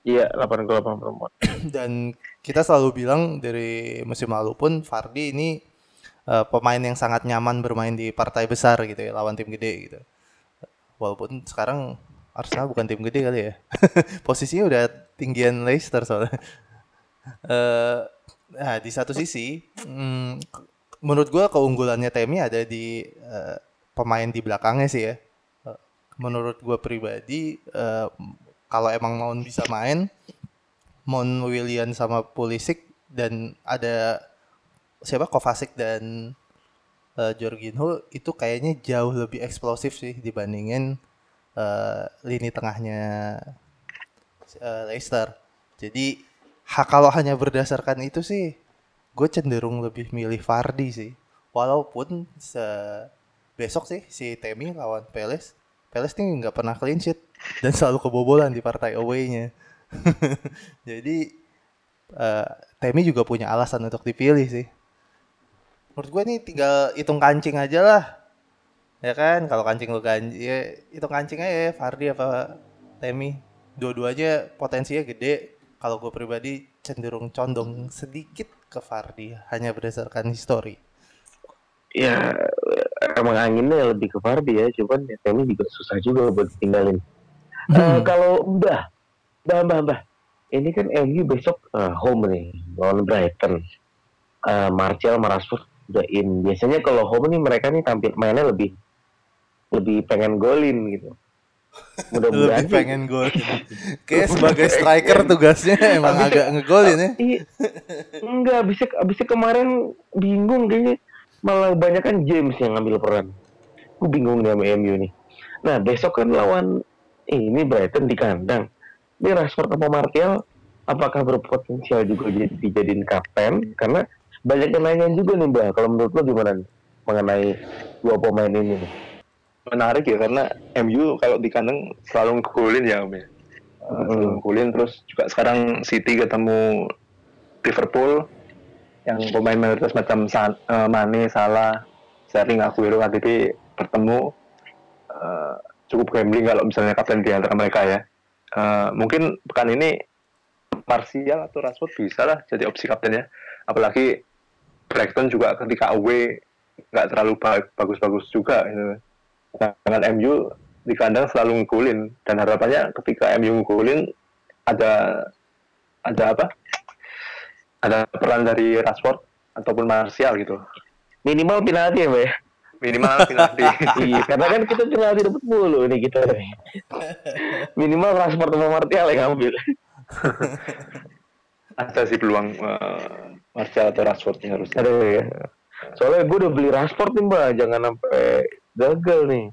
Iya, 8 gol 8 perempuan. dan kita selalu bilang dari musim lalu pun Fardi ini eh, pemain yang sangat nyaman bermain di partai besar gitu ya lawan tim gede gitu. Walaupun sekarang Arsenal bukan tim gede kali ya. Posisinya udah tinggian Leicester soalnya. Eh, nah di satu sisi, hmm, menurut gua keunggulannya Temi ada di eh, pemain di belakangnya sih ya. Eh, menurut gue pribadi eh, kalau emang Mount bisa main Mount William sama Pulisic dan ada siapa Kovacic dan eh, Jorginho itu kayaknya jauh lebih eksplosif sih dibandingin eh, lini tengahnya eh, Leicester. Jadi ha, kalau hanya berdasarkan itu sih gue cenderung lebih milih Vardy sih. Walaupun se- besok sih si Temi lawan Palace Palace nih nggak pernah clean sheet dan selalu kebobolan di partai away-nya. Jadi eh, Temi juga punya alasan untuk dipilih sih. Menurut gue nih tinggal hitung kancing aja lah. Ya kan, kalau kancing lu ganji, ya hitung kancing aja ya, Fardi apa Temi. Dua-duanya potensinya gede. Kalau gue pribadi cenderung condong sedikit ke Fardi, hanya berdasarkan histori. Ya emang anginnya lebih ke Fardi ya, cuman ya Temi juga susah juga buat tinggalin. Eh, kalau Mbah, Mbah, Mbah, Mbah, ini kan MU besok eh, home nih lawan Brighton. Eh, Martial, sama Rashford udah in. Biasanya kalau home nih mereka nih tampil mainnya lebih lebih pengen golin gitu. Mudah-mudahan Lebih pengen gol. Kayak sebagai striker tugasnya emang Abis- agak ngegolin ya. Iya. Enggak, abisnya, abisnya kemarin bingung kayaknya malah banyak kan James yang ngambil peran. Gue bingung nih sama MU nih. Nah besok kan lawan ini Brighton di kandang. Ini Rashford sama Martial apakah berpotensial juga jadi dijadiin kapten? Karena banyak yang nanya juga nih Mbak. Kalau menurut lo gimana mengenai dua pemain ini? Menarik ya karena MU kalau di kandang selalu ngegolin ya Om ya. Uh, selalu ngegolin terus juga sekarang City ketemu Liverpool yang pemain mayoritas macam San, eh, Mane, Salah, Sterling, Aguero, KDB bertemu Eh, cukup gambling kalau misalnya kapten di antara mereka ya. Eh, mungkin pekan ini Martial atau Rashford bisa lah jadi opsi kaptennya. Apalagi Brighton juga ketika away nggak terlalu ba- bagus-bagus juga gitu. Dengan MU di kandang selalu ngegolin dan harapannya ketika MU ngegolin ada ada apa? Ada peran dari Rashford ataupun Martial gitu. Minimal penalti ya Mbak? Minimal penalti. iya, karena kan kita penalti dapat mulu nih kita. Minimal Rashford sama Martial yang ngambil. ada sih peluang eh, Martial atau Rashford harusnya. Ada ya. Soalnya gue udah beli Rashford nih mbak, jangan sampai gagal nih.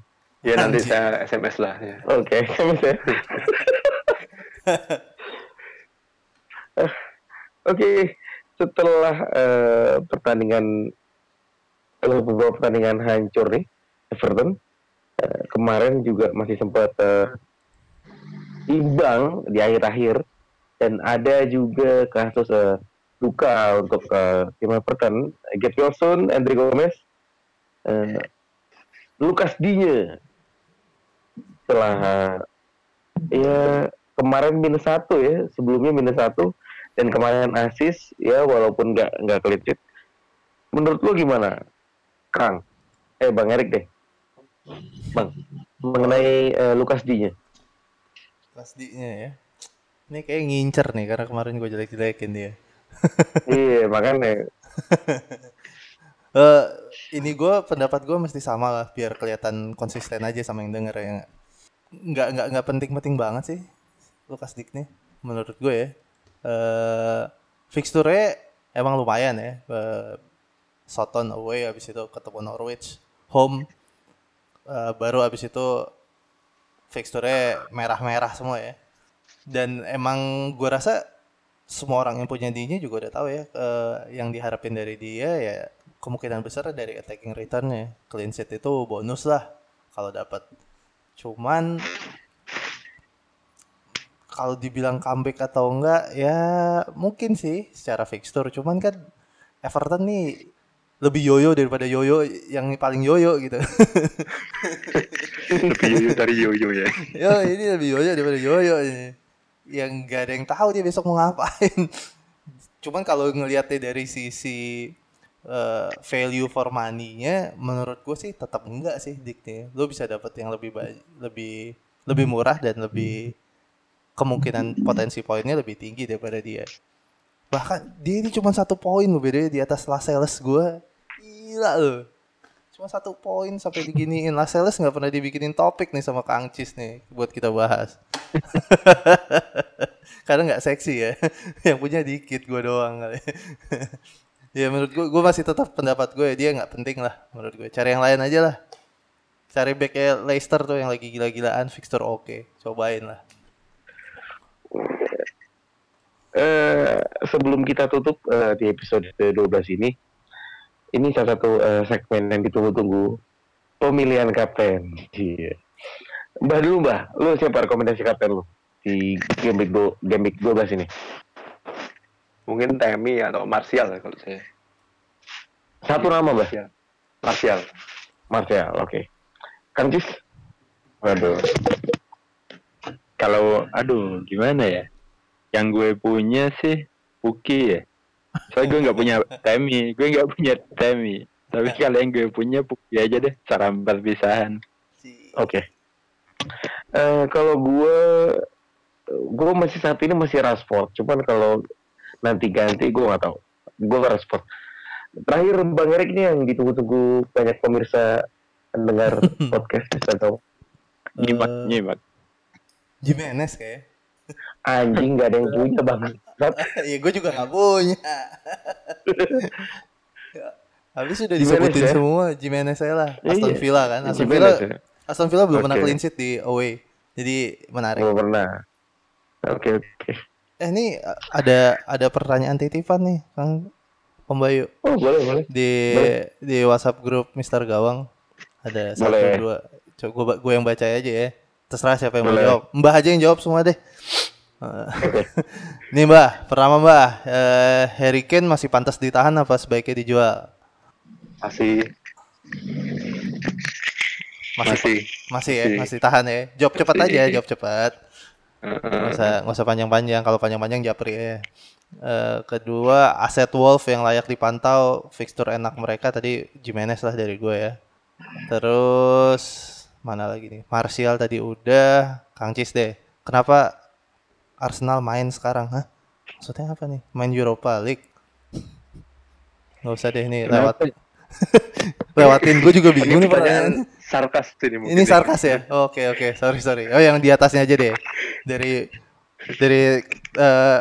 Ya nanti Anjir. saya SMS lah ya. Oke, saya. Eh, Oke, setelah eh, pertandingan setelah beberapa pertandingan hancur nih, Everton eh, kemarin juga masih sempat eh, imbang di akhir-akhir dan ada juga kasus eh, luka untuk eh, tim Everton, Get Wilson, Andre Gomez, Lukas Digne setelah ya kemarin minus satu ya sebelumnya minus satu dan kemarin asis ya walaupun nggak nggak kelicit menurut lu gimana Kang? Eh Bang Erik deh. Bang mengenai eh, Lukas Dinya Kelas D-nya ya. Ini kayak ngincer nih karena kemarin gue jelek-jelekin dia. iya makanya Eh ini gue pendapat gue mesti sama lah biar kelihatan konsisten aja sama yang denger ya. Nggak nggak nggak penting-penting banget sih Lukas Dik nih menurut gue ya. Eh fixture emang lumayan ya. Eh, Soton away habis itu ketemu Norwich home Eh, baru habis itu fixture merah-merah semua ya. Dan emang gue rasa semua orang yang punya dinya juga udah tahu ya eh, yang diharapin dari dia ya kemungkinan besar dari attacking returnnya clean sheet itu bonus lah kalau dapat cuman kalau dibilang comeback atau enggak ya mungkin sih secara fixture cuman kan Everton nih lebih yoyo daripada yoyo yang paling yoyo gitu Lebih yoyo dari yoyo ya. Yo ini lebih yoyo daripada yoyo ini. Yang gak ada yang tahu dia besok mau ngapain. Cuman kalau ngelihatnya dari sisi eh, value for money-nya, menurut gue sih tetap enggak sih diknya. Lo bisa dapat yang lebih lebih lebih murah dan lebih kemungkinan potensi poinnya lebih tinggi daripada dia. Bahkan dia ini cuma satu poin loh bedanya di atas Lascelles gue. Gila loh. Cuma satu poin sampai diginiin. Lascelles nggak pernah dibikinin topik nih sama Kang Cis nih buat kita bahas. Karena nggak seksi ya. Yang punya dikit gue doang kali. ya menurut gue, gue masih tetap pendapat gue dia nggak penting lah menurut gue. Cari yang lain aja lah. Cari backnya Leicester tuh yang lagi gila-gilaan, fixture oke. Cobain lah. Eh, sebelum kita tutup eh, di episode 12 ini, ini salah satu eh, segmen yang ditunggu-tunggu pemilihan kapten. Iya. Dulu mbah, lu siapa rekomendasi kapten lu di game do, game week 12 ini? Mungkin Temi atau Martial ya kalau saya. Satu nama mbah, Martial. Martial. Martial, oke. Kang Cis? Waduh. Kalau aduh gimana ya? Yang gue punya sih Puki ya. Soalnya gue nggak punya Temi, gue nggak punya Temi. Tapi kalau yang gue punya Puki aja deh, cara empat pisahan. Oke. Eh, kalau gue, gue masih saat ini masih Rashford. Cuman kalau nanti ganti gue nggak tahu. Gue ke Rashford. Terakhir Bang Erik ini yang ditunggu-tunggu banyak pemirsa mendengar podcast bisa tahu. Nyimak, Eh, nyimak. Jimenez kayak. Anjing nggak ada yang punya bang. ya gue juga nggak punya. Habis sudah Jimenez disebutin ya? semua Jimenez saya lah. Aston Iya. Villa kan. Aston Villa, ya? Aston Villa belum pernah Oke. clean sheet di away. Jadi menarik. Belum pernah. Oke oke. Eh ini uh, ada ada pertanyaan titipan nih, Kang Pembayu Oh boleh boleh. di di WhatsApp grup Mister Gawang. Ada satu Boleh. dua. Coba gue yang baca aja ya. Terserah siapa yang mau Boleh. jawab. Mbah aja yang jawab semua deh. Eh, Nih Mbah, pertama Mbah, eh, Harry Kane masih pantas ditahan apa sebaiknya dijual? Masih Masih masih. masih ya, masih. tahan ya. Jawab cepat aja, jawab cepat. Nggak usah nggak usah panjang-panjang. Kalau panjang-panjang japri ya. Eh, kedua, aset Wolf yang layak dipantau, fixture enak mereka tadi Jimenez lah dari gue ya. Terus mana lagi nih? Martial tadi udah, Kang Cis deh. Kenapa Arsenal main sekarang, hah? Maksudnya apa nih? Main Europa League? Nggak usah deh nih lewat. Lewatin gue juga bingung nih pertanyaan. sarkas ini mungkin. Ini sarkas ya? Oke oke, sorry sorry. Oh yang di atasnya aja deh. Dari dari eh,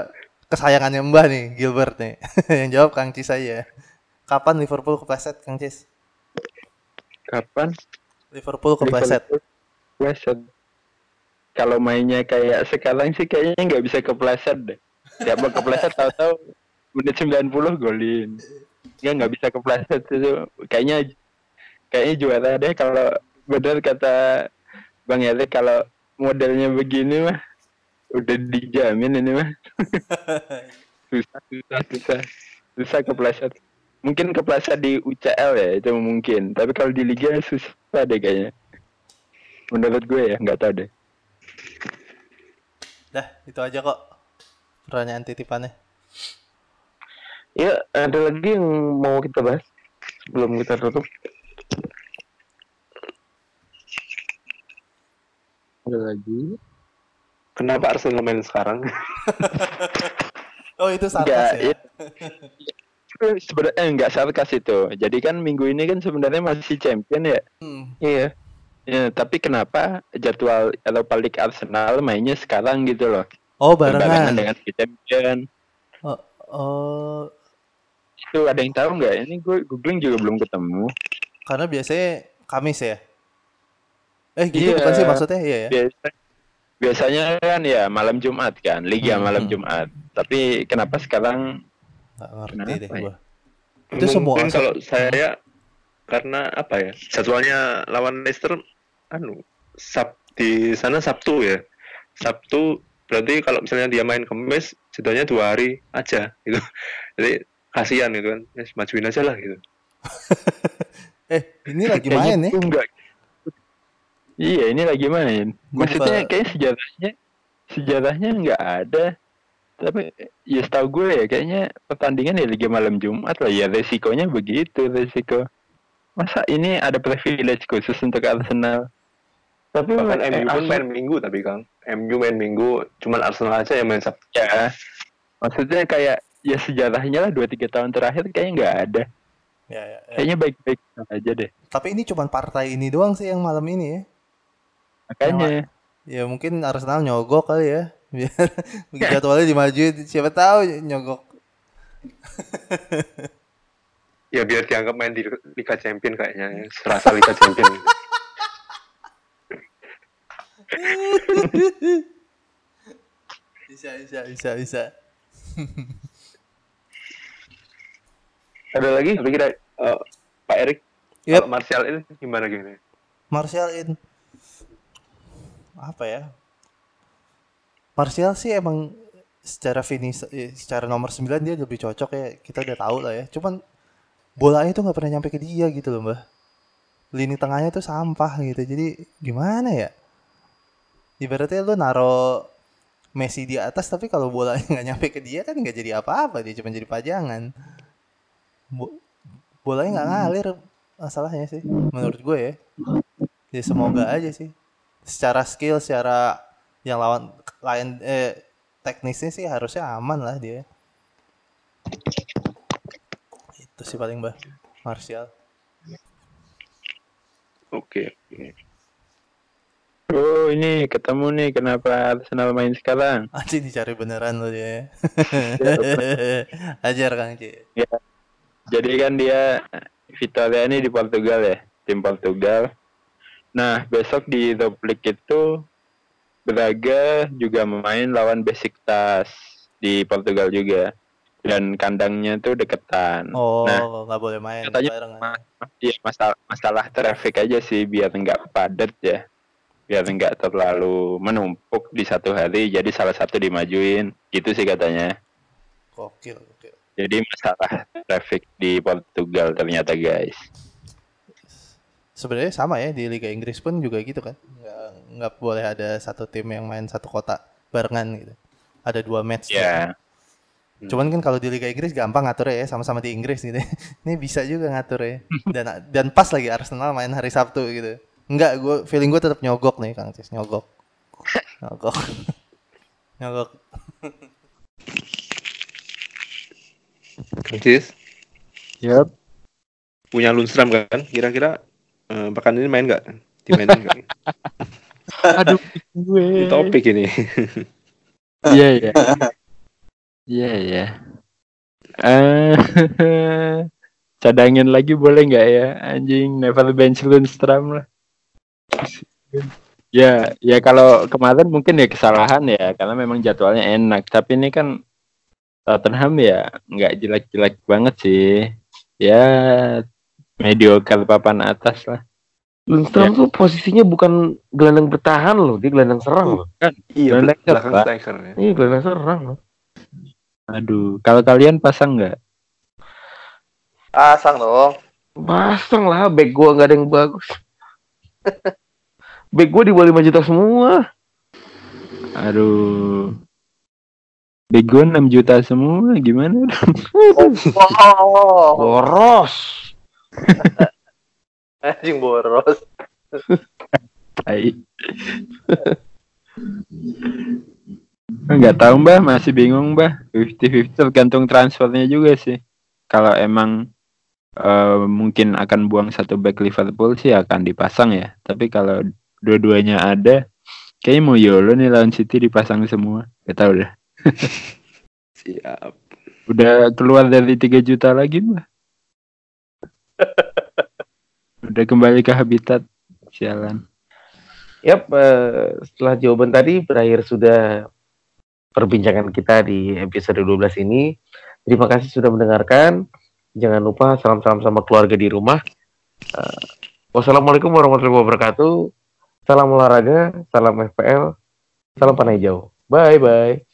kesayangannya Mbah nih, Gilbert nih. yang jawab Kang Cis aja. Kapan Liverpool kepleset, Kang Cis? Kapan? Liverpool kepleset. Kepleset. Kalau mainnya kayak sekarang sih kayaknya nggak bisa kepleset deh. Siapa kepleset tahu-tahu menit 90 golin. Nggak nggak bisa kepleset itu. Kayaknya kayaknya juara deh kalau benar kata Bang Erik kalau modelnya begini mah udah dijamin ini mah. susah susah susah susah kepleset. Mungkin kepleset di UCL ya itu mungkin. Tapi kalau di liga susah deh kayaknya. Menurut gue ya nggak tahu deh. Dah, itu aja kok. Pertanyaan titipannya. Ya ada lagi yang mau kita bahas sebelum kita tutup. Ada lagi? Kenapa Arsenal main sekarang? Oh, itu sarkas ya. Itu sebenarnya eh, enggak sarkas itu. Jadi kan minggu ini kan sebenarnya masih champion ya. Hmm. Iya. Ya, tapi kenapa jadwal Europa League Arsenal mainnya sekarang gitu loh? Oh, Berbarengan barengan. dengan champion. Oh, oh, Itu ada yang tahu nggak? Ini gue googling juga belum ketemu. karena biasanya Kamis ya. Eh, gitu Iya. bukan sih maksudnya? Iya ya. Biasa, biasanya kan ya malam Jumat kan, Liga Hmm, malam. Jumat. Tapi kenapa sekarang Nggak ngerti Kenapa deh ya? gua. Itu semua Mungkin kalau saya karena apa ya? Jadwalnya lawan Leicester anu Sab di sana Sabtu ya. Sabtu berarti kalau misalnya dia main Kamis jadwalnya dua hari aja gitu. Jadi kasihan gitu kan. Ya, majuin aja lah gitu. Eh, ini lagi main ya? tuh enggak. Iya, ini lagi main. Maksudnya kayak sejarahnya sejarahnya nggak ada. Tapi ya setahu gue ya kayaknya pertandingan ya Liga malam Jumat lah ya resikonya begitu resiko. Masa ini ada privilege khusus untuk Arsenal? Tapi Bahkan eh, MU pun main Minggu tapi Kang. MU main Minggu, cuman Arsenal aja yang main Sabtu. Ya, maksudnya kayak ya sejarahnya lah dua tiga tahun terakhir kayaknya nggak ada. Ya, ya, ya. Kayaknya baik-baik aja deh. Tapi ini cuma partai ini doang sih yang malam ini ya. Makanya Ya mungkin Arsenal nyogok kali ya. Biar jadwalnya dimajuin. Siapa tahu nyogok. Ya biar dianggap main di Liga Champion kayaknya. Serasa Liga Champion. Bisa, bisa, bisa, bisa. Ada lagi kira-kira eh, Pak Erik Yep. Martial ini gimana gimana? Martial in apa ya? Martial sih emang secara finish eh, secara nomor 9 dia lebih cocok ya. Kita udah tahu lah ya. Cuman bolanya tuh nggak pernah nyampe ke dia gitu loh, Mbah. Lini tengahnya tuh sampah gitu. Jadi gimana ya? Ibaratnya lu naro Messi di atas tapi kalau bolanya nggak nyampe ke dia kan nggak jadi apa-apa dia cuma jadi pajangan. Bo- bolanya nggak ngalir masalahnya sih menurut gue ya. Ya semoga aja sih. Secara skill, secara yang lawan lain eh teknisnya sih harusnya aman lah dia. Itu sih paling bah Martial. Oke. oke. Oh ini ketemu nih kenapa Arsenal main sekarang? Anjing dicari beneran lo dia. Ajar Kang Ci. Jadi kan dia Vitoria ini di Portugal ya, tim Portugal. Nah besok di Top League itu Braga juga main lawan Besiktas di Portugal juga. Dan kandangnya tuh deketan. Oh, Nah nggak boleh main katanya barengan. ma- iya, masalah masalah traffic aja sih biar nggak padat ya. Biar nggak terlalu menumpuk di satu hari. Jadi salah satu dimajuin. Gitu sih katanya. Gokil. Jadi masalah traffic di Portugal ternyata guys. Sebenarnya sama ya di Liga Inggris pun juga gitu kan. Nggak, nggak boleh ada satu tim yang main satu kota barengan gitu. Ada dua match. Ya, Cuman kan kalau di Liga Inggris gampang ngatur ya, sama-sama di Inggris gitu. Ini bisa juga ngatur ya. Dan dan pas lagi Arsenal main hari Sabtu gitu. Enggak, gue feeling gue tetap nyogok nih Kang Cis, nyogok. Nyogok. nyogok. Kang Cis, Yup. punya Lundstram kan? Kira-kira eh, pekan ini main nggak? Dimainin nggak? Aduh, gue. Ini topik ini. Iya ya. Iya ya. Eh, cadangin lagi boleh nggak ya? Anjing, never bench Lundstram lah. Ya, ya kalau kemarin mungkin ya kesalahan ya, karena memang jadwalnya enak. Tapi ini kan Tottenham ya nggak jelek-jelek banget sih. Ya mediocre papan atas lah. Lundstrom tuh posisinya bukan gelandang bertahan loh, dia gelandang serang loh. Iya, Belakang, belakang striker ya. Iya, gelandang serang loh. Aduh, kalau kalian pasang nggak? Pasang dong. Pasang lah, back gua nggak ada yang bagus. back gua di bawah 5 juta semua. Aduh. Bego 6 juta semua gimana? Oh, Boros. anjing boros. Tai. Enggak tahu mbah, masih bingung mbah. 50-50 tergantung transfernya juga sih. Kalau emang eh, mungkin akan buang satu back Liverpool sih akan dipasang ya. Tapi kalau dua-duanya ada, kayaknya mau YOLO nih lawan City dipasang semua. Gak tahu dah. Siap. Udah keluar dari 3 juta lagi mbah. Udah kembali ke habitat. Sialan. Yap, eh, setelah jawaban tadi berakhir sudah perbincangan kita di episode 12 ini. Terima kasih sudah mendengarkan. Jangan lupa salam-salam sama keluarga di rumah. Eh, wassalamualaikum warahmatullahi wabarakatuh. Salam olahraga, salam FPL, salam panai jauh. Bye bye.